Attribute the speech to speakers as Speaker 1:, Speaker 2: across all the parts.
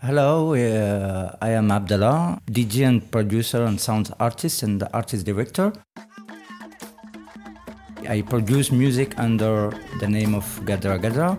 Speaker 1: Hello, uh, I am Abdellah, DJ and producer and sound artist and artist director. I produce music under the name of Guedra Guedra.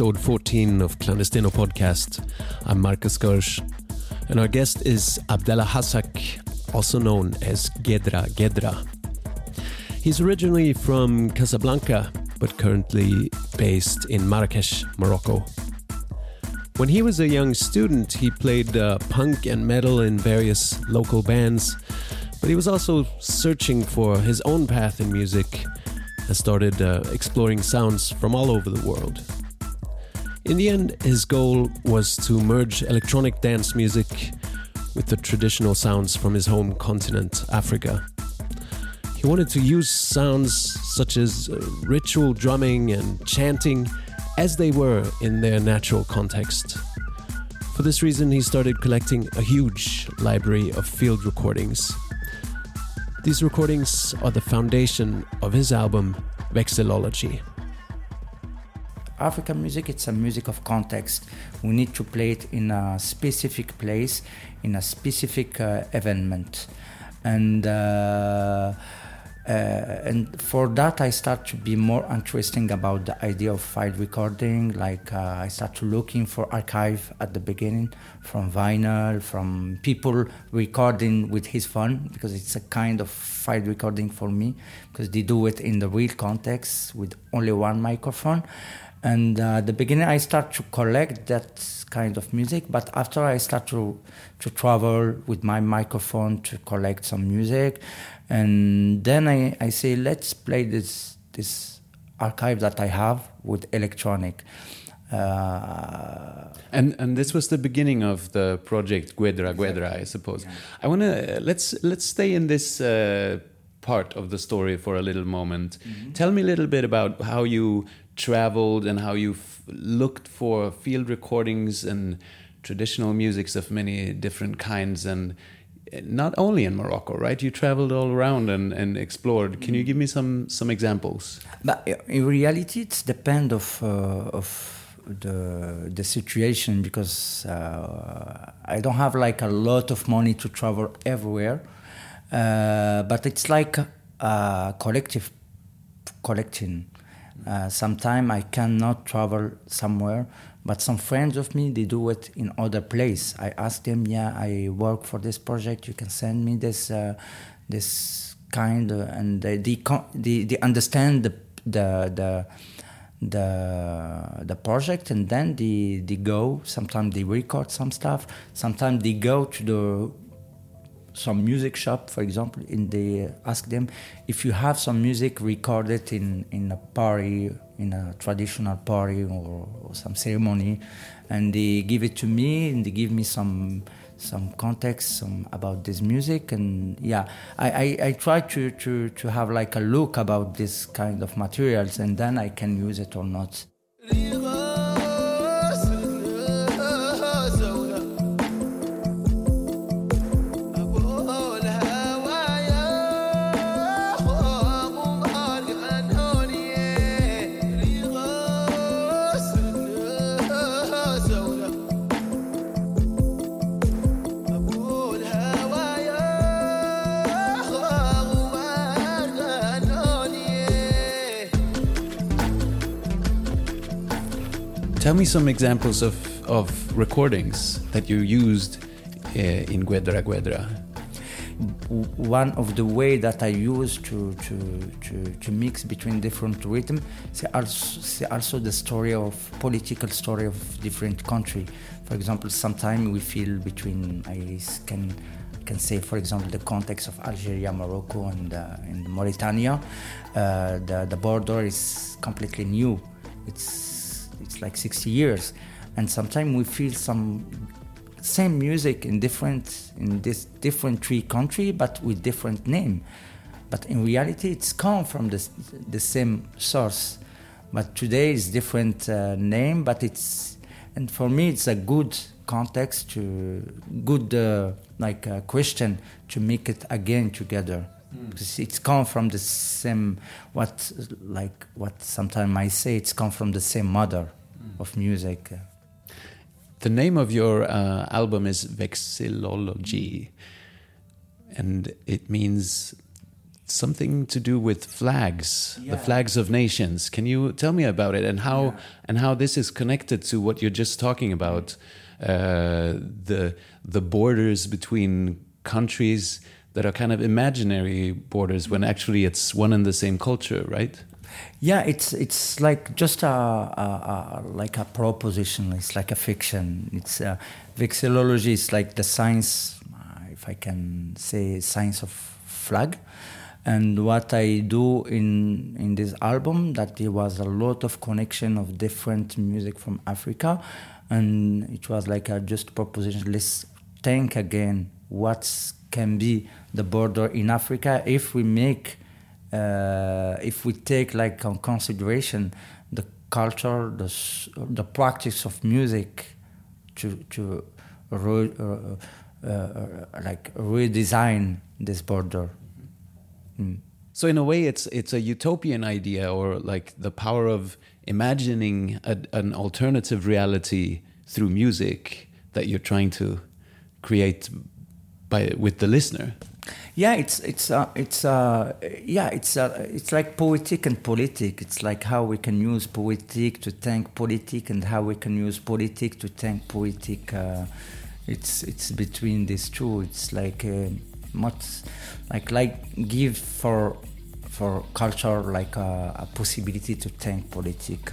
Speaker 2: Episode 14 of Clandestino Podcast. I'm Markus Görsch, and our guest is Abdellah Hassak, also known as Guedra Guedra. He's originally from Casablanca, but currently based in Marrakesh, Morocco. When he was a young student, he played uh, punk and metal in various local bands, but he was also searching for his own path in music and started uh, exploring sounds from all over the world. In the end, his goal was to merge electronic dance music with the traditional sounds from his home continent, Africa. He wanted to use sounds such as uh, ritual drumming and chanting as they were in their natural context. For this reason, he started collecting a huge library of field recordings. These recordings are the foundation of his album, Vexillology.
Speaker 1: African music, it's a music of context. We need to play it in a specific place, in a specific uh, event. And uh, uh, and for that, I start to be more interesting about the idea of file recording. Like uh, I start to looking for archive at the beginning from vinyl, from people recording with his phone because it's a kind of file recording for me because they do it in the real context with only one microphone and uh, at the beginning i start to collect that kind of music but after i start to to travel with my microphone to collect some music and then i, I say let's play this this archive that i have with electronic uh,
Speaker 3: and and this was the beginning of the project Guedra Guedra, I suppose. Yeah. I want to let's let's stay in this uh, part of the story for a little moment. Mm -hmm. Tell me a little bit about how you traveled and how you've looked for field recordings and traditional musics of many different kinds and not only in Morocco, right? You traveled all around and, and explored. Can you give me some some examples?
Speaker 1: But eh, in reality, it depends of uh, of the the situation because uh, I don't have like a lot of money to travel everywhere. Uh, but it's like a collective collecting. Uh, Sometimes I cannot travel somewhere, but some friends of me they do it in other place. I ask them, yeah, I work for this project. You can send me this uh, this kind, of, and they they, they they understand the the the the the project and then they they go sometimes they record some stuff sometimes they go to the some music shop, for example, and they ask them if you have some music recorded in, in a party, in a traditional party or, or some ceremony, and they give it to me and they give me some some context some about this music and yeah I, I, I, try to, to, to have like a look about this kind of materials and then I can use it or not.
Speaker 3: Tell me some examples of, of recordings that you used uh, in Guedra Guedra.
Speaker 1: One of the way that I use to, to, to, to mix between different rhythm, also, also the story of political story of different country. For example, sometimes we feel between I can can say, for example, the context of Algeria, Morocco, and, uh, and Mauritania, uh, the, the border is completely new. It's, it's like 60 years. And sometimes we feel some same music in different in this different three country but with different name. But in reality it's come from the, the same source. But today is different uh, name but it's and for me it's a good context to good uh, like a question to make it again together mm. because it's come from the same what like what sometimes i say it's come from the same mother mm. of music
Speaker 3: the name of your uh, album is Vexillology, and it means something to do with flags, yeah. the flags of nations. Can you tell me about it and how yeah. and how this is connected to what you're just talking about, uh, the the borders between countries that are kind of imaginary borders when actually it's one and the same culture, right?
Speaker 1: Yeah, it's it's like just a, a, a, like a proposition. It's like a fiction. It's uh, vexillology. It's like the science, uh, if I can say, science of flag. And what I do in in this album, that there was a lot of connection of different music from Africa, and it was like a just proposition. Let's think again what can be the border in Africa if we make uh, if we take like on consideration the culture, the the practice of music, to to re, uh, uh, like redesign this border.
Speaker 3: Mm. So in a way, it's it's a utopian idea, or like the power of imagining a, an alternative reality through music that you're trying to create by with the listener.
Speaker 1: Yeah, it's it's uh, it's uh, yeah it's uh, it's like poetic and politic. It's like how we can use poetic to think politic, and how we can use politic to think poetic. Uh, it's it's between these two. It's like uh, much like like give for for culture like a, a possibility to think politic.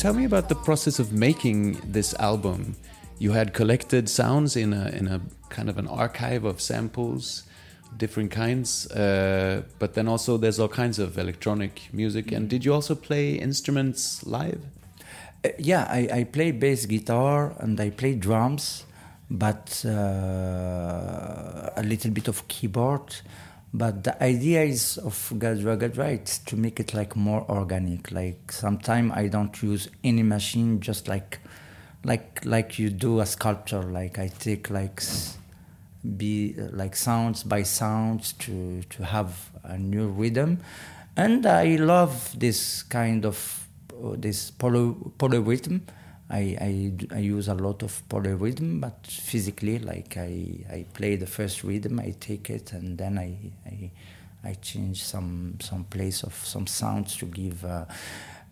Speaker 3: Tell me about the process of making this album. You had collected sounds in a in a kind of an archive of samples, different kinds, uh, but then also there's all kinds of electronic music. And did you also play instruments live?
Speaker 1: Uh, yeah, I, I play bass guitar and I play drums, but uh, a little bit of keyboard. But the idea is of Guedra it's to make it like more organic. Like sometimes I don't use any machine, just like like like you do a sculpture. Like I take like be like sounds by sounds to to have a new rhythm, and I love this kind of uh, this poly, polyrhythm. I, I, I use a lot of polyrhythm, but physically, like I, I play the first rhythm, I take it, and then I, I, I change some some place of some sounds to give. Uh,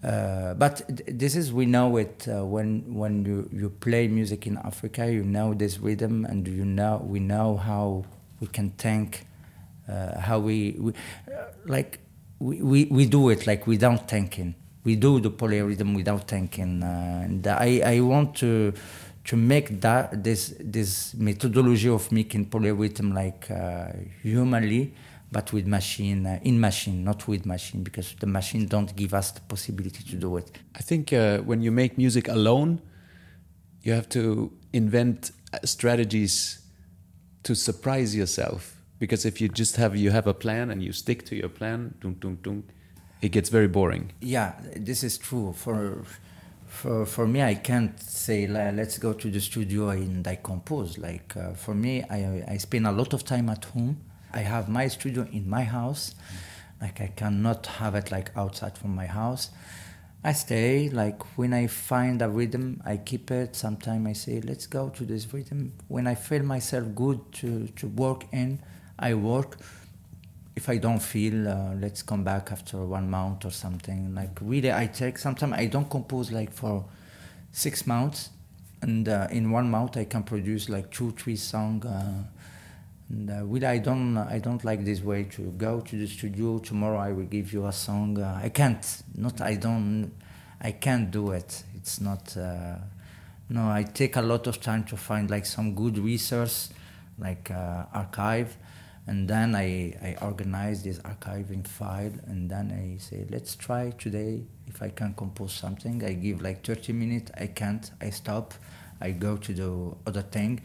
Speaker 1: uh, but this is we know it uh, when when you, you play music in Africa, you know this rhythm, and you know we know how we can think, uh, how we, we uh, like we, we, we do it like without thinking we do the polyrhythm without thinking. Uh, and I, I want to to make that this this methodology of making polyrhythm like uh, humanly, but with machine uh, in machine, not with machine, because the machine don't give us the possibility to do it.
Speaker 3: I think uh, when you make music alone, you have to invent uh, strategies to surprise yourself. Because if you just have you have a plan and you stick to your plan, dun, dun, dun, it gets very boring.
Speaker 1: Yeah, this is true. For for for me, I can't say let's go to the studio and I compose. Like uh, for me, I I spend a lot of time at home. I have my studio in my house. Like I cannot have it like outside from my house. I stay like when I find a rhythm, I keep it. Sometimes I say, let's go to this rhythm. When I feel myself good to to work in, I work if I don't feel, uh, let's come back after one month or something. Like really, I take sometimes I don't compose like for six months, and uh, in one month I can produce like two, three songs. Uh, and uh, really, I don't, I don't like this way to go to the studio. Tomorrow I will give you a song. Uh, I can't. Not I don't. I can't do it. It's not. Uh, no, I take a lot of time to find like some good resource, like archive and then I, I organize this archiving file and then I say let's try today. If I can compose something I give like 30 minutes. I can't. I stop. I go to the other thing.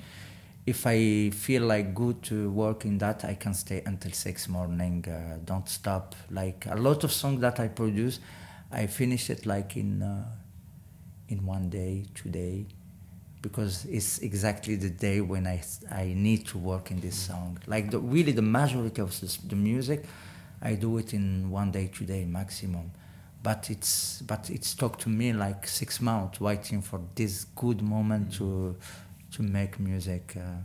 Speaker 1: If I feel like good to work in that I can stay until 6 morning uh, don't stop. Like a lot of songs that I produce I finish it like in uh, in one day two day because it's exactly the day when I, I need to work in this song. Like the, really the majority of this, the music, I do it in one day, two day maximum. But it's but it's took to me like six months waiting for this good moment to to make music. Uh,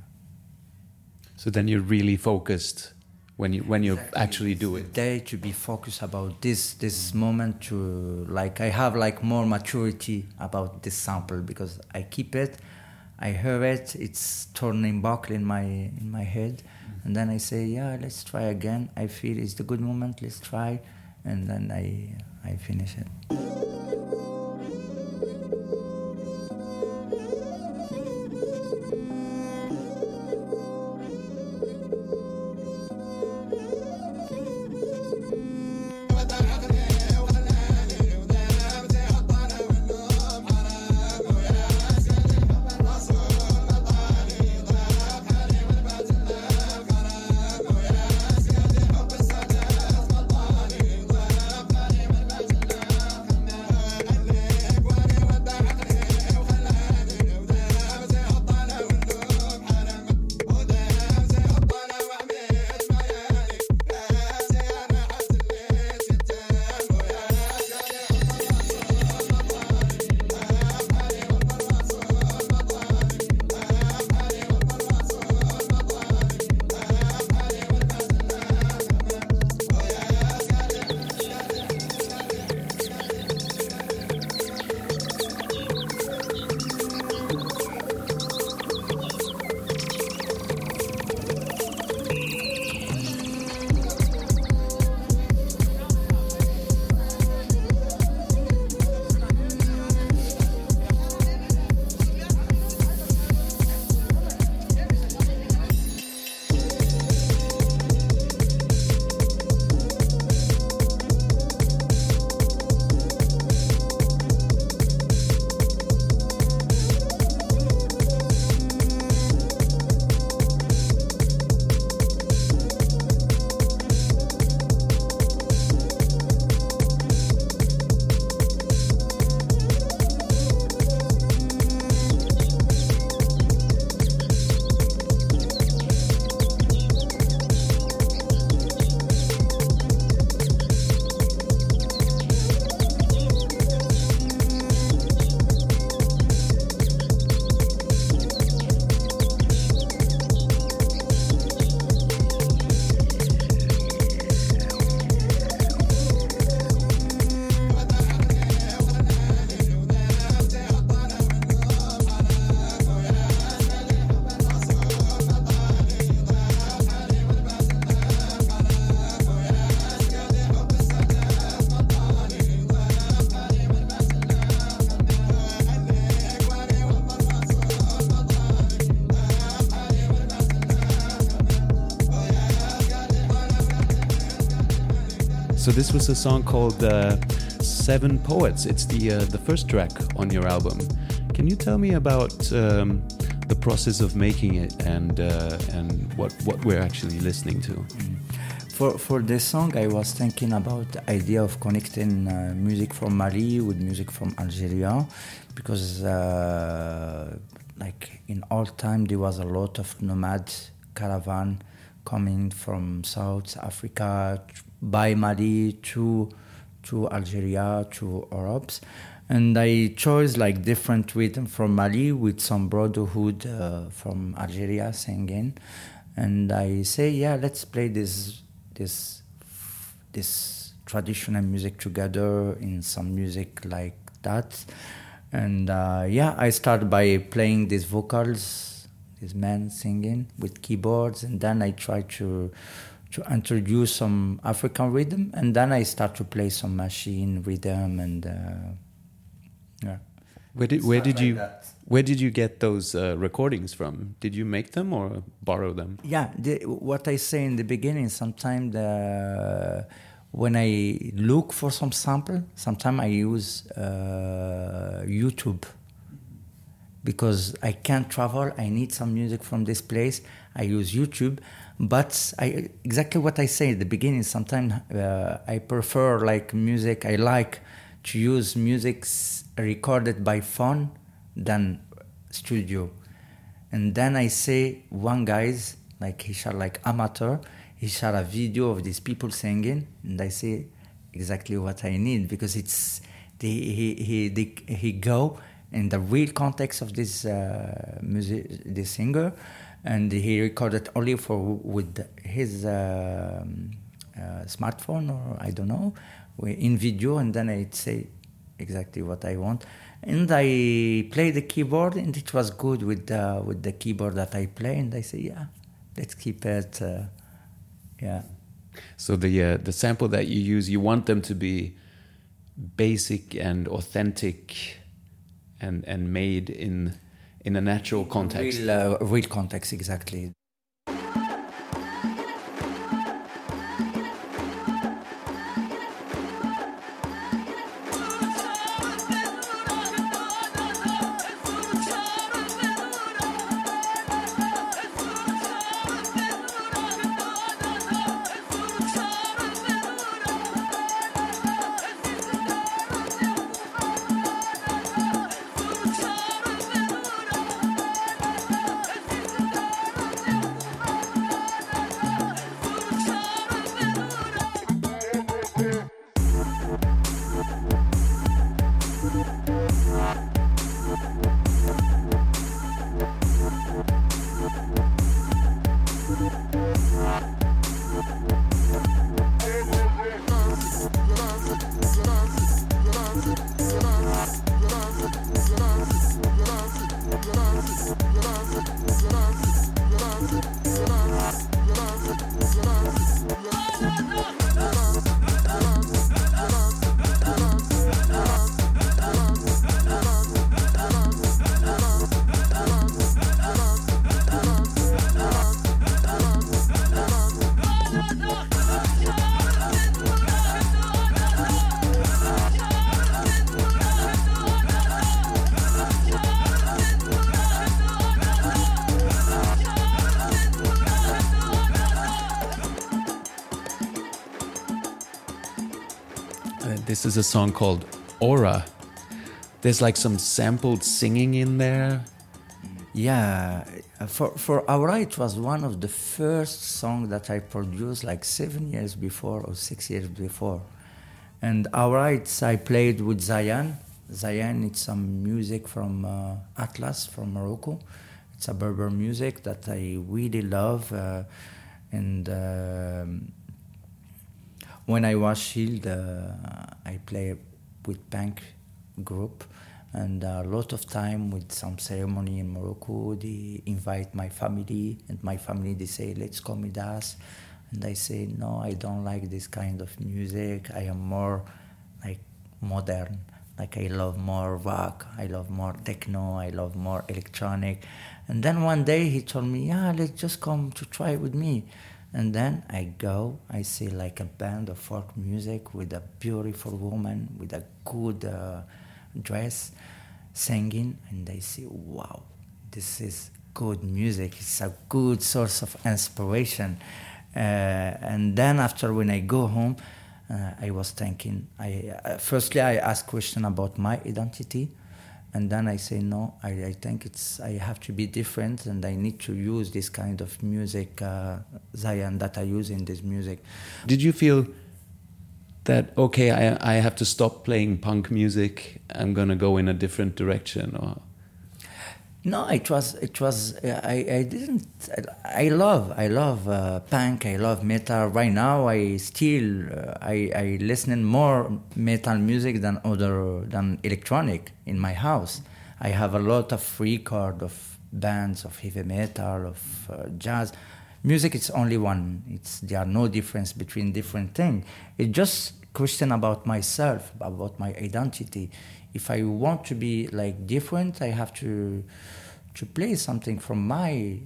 Speaker 3: so then you're really focused when you when you exactly. actually do it.
Speaker 1: Day to be focused about this this moment to like I have like more maturity about this sample because I keep it, I hear it, it's turning back in my in my head, mm-hmm. and then I say yeah let's try again. I feel it's the good moment. Let's try, and then I I finish it.
Speaker 3: So this was a song called uh, Seven Poets. It's the uh, the first track on your album. Can you tell me about um, the process of making it and uh, and what what we're actually listening to?
Speaker 1: For, for this song, I was thinking about the idea of connecting uh, music from Mali with music from Algeria, because uh, like in old time there was a lot of nomad caravan coming from South Africa by Mali to to Algeria to Arabs, and I chose like different rhythm from Mali with some brotherhood uh, from Algeria singing, and I say yeah let's play this this this traditional music together in some music like that. And uh, yeah i start by playing these vocals these men singing with keyboards. And then i try to to introduce some african rhythm and then i start to play some machine rhythm and uh, yeah
Speaker 3: Where did where did
Speaker 1: like
Speaker 3: you
Speaker 1: that.
Speaker 3: where did you get those uh, recordings from? Did you make them or borrow them?
Speaker 1: Yeah, the, what I say in the beginning, sometimes the, when I look for some sample, sometimes I use uh, YouTube because I can't travel. I need some music from this place. I use YouTube, but I exactly what I say at the beginning. Sometimes uh, I prefer like music. I like to use music recorded by phone than studio. And then I say one guy's like he shot like amateur. He shot a video of these people singing, and I say exactly what I need because it's the, he he he go in the real context of this uh, music this singer, and he recorded only for with his um, uh, smartphone or I don't know in video, and then I say exactly what I want. And I play the keyboard, and it was good with the with the keyboard that I play. And I say, yeah, let's keep it. Uh, yeah,
Speaker 3: So the uh, the sample that you use, you want them to be basic and authentic, and and made in in a natural context.
Speaker 1: real, uh, real context exactly.
Speaker 3: This is a song called Aura. There's like some sampled singing in there.
Speaker 1: Yeah, uh, for for Aura, it was one of the first songs that I produced like seven years before or six years before. And Aura, it's I played with Zayan. Zayan, it's some music from uh, Atlas from Morocco. It's a Berber music that I really love. Uh, and um, when I was Shield, uh, I play with Bank group, and a lot of time with some ceremony in Morocco. They invite my family, and my family they say, "Let's come with us," and I say, "No, I don't like this kind of music. I am more like modern." Like I love more rock, I love more techno, I love more electronic. And then one day he told me, "Yeah, let's just come to try with me." And then I go, I see like a band of folk music with a beautiful woman with a good uh, dress singing, and I see, wow, this is good music. It's a good source of inspiration. Uh, and then after when I go home, uh, I was thinking. I uh, firstly I ask question about my identity, and then I say no. I, I think it's I have to be different, and I need to use this kind of music, uh, Zion, that I use in this music.
Speaker 3: Did you feel that okay? I I have to stop playing punk music. I'm gonna go in a different direction, or
Speaker 1: no, it was it was I, I didn't I love I love uh, punk I love metal. Right now I still uh, I I listen more metal music than other than electronic in my house. I have a lot of record of bands of heavy metal of uh, jazz. Music it's only one. It's there are no difference between different things it just question about myself about my identity if I want to be like different, I have to to play something from my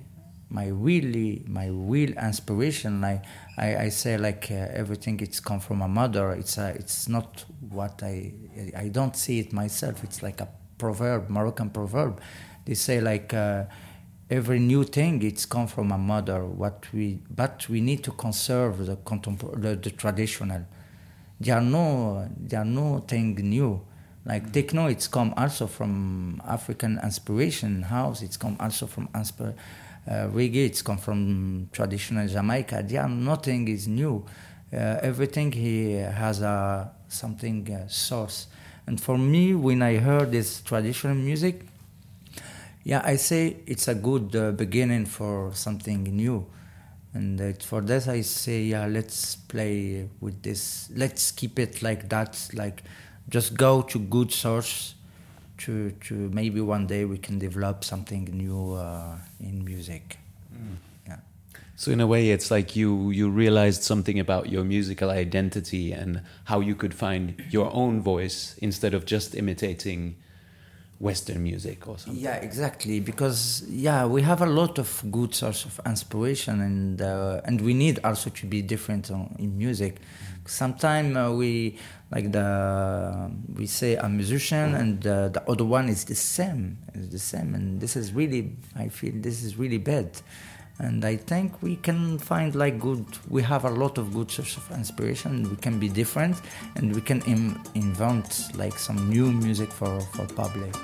Speaker 1: my really my real inspiration. I I, I say like uh, everything it's come from my mother. It's a, it's not what I I don't see it myself. It's like a proverb, Moroccan proverb. They say like. Uh, every new thing it's come from a mother what we but we need to conserve the contempor- the, the traditional there are no there are no thing new like techno, it's come also from African inspiration. House, it's come also from uh, reggae. It's come from traditional Jamaica. Yeah, nothing is new. Uh, everything he has a something uh, source. And for me, when I heard this traditional music, yeah, I say it's a good uh, beginning for something new. And for this, I say, yeah, let's play with this. Let's keep it like that, like just go to good source to to maybe one day we can develop something new uh, in music. Mm. Yeah.
Speaker 3: So in a way, it's like you you realized something about your musical identity and how you could find your own voice instead of just imitating Western music or something.
Speaker 1: Yeah, exactly. Because yeah, we have a lot of good source of inspiration, and uh, and we need also to be different on, in music. Sometimes uh, we like the we say a musician and uh, the other one is the same is the same and this is really i feel this is really bad and i think we can find like good we have a lot of good source of inspiration. We can be different and we can Im- invent like some new music for for public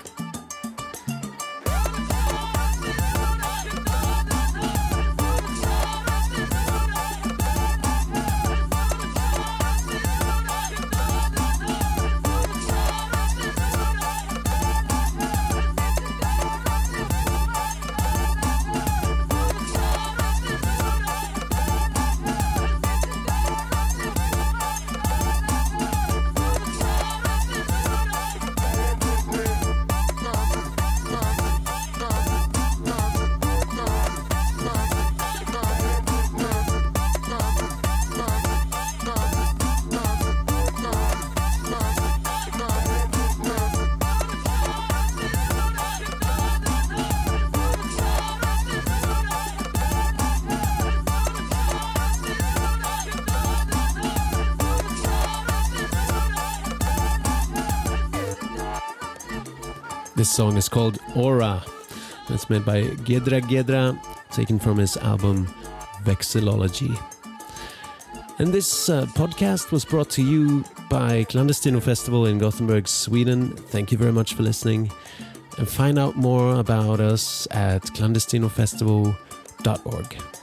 Speaker 2: This song is called Aura. It's made by Guedra Guedra, taken from his album Vexillology. And this uh, podcast was brought to you by Clandestino Festival in Gothenburg, Sweden. Thank you very much for listening. And find out more about us at clandestinofestival.org.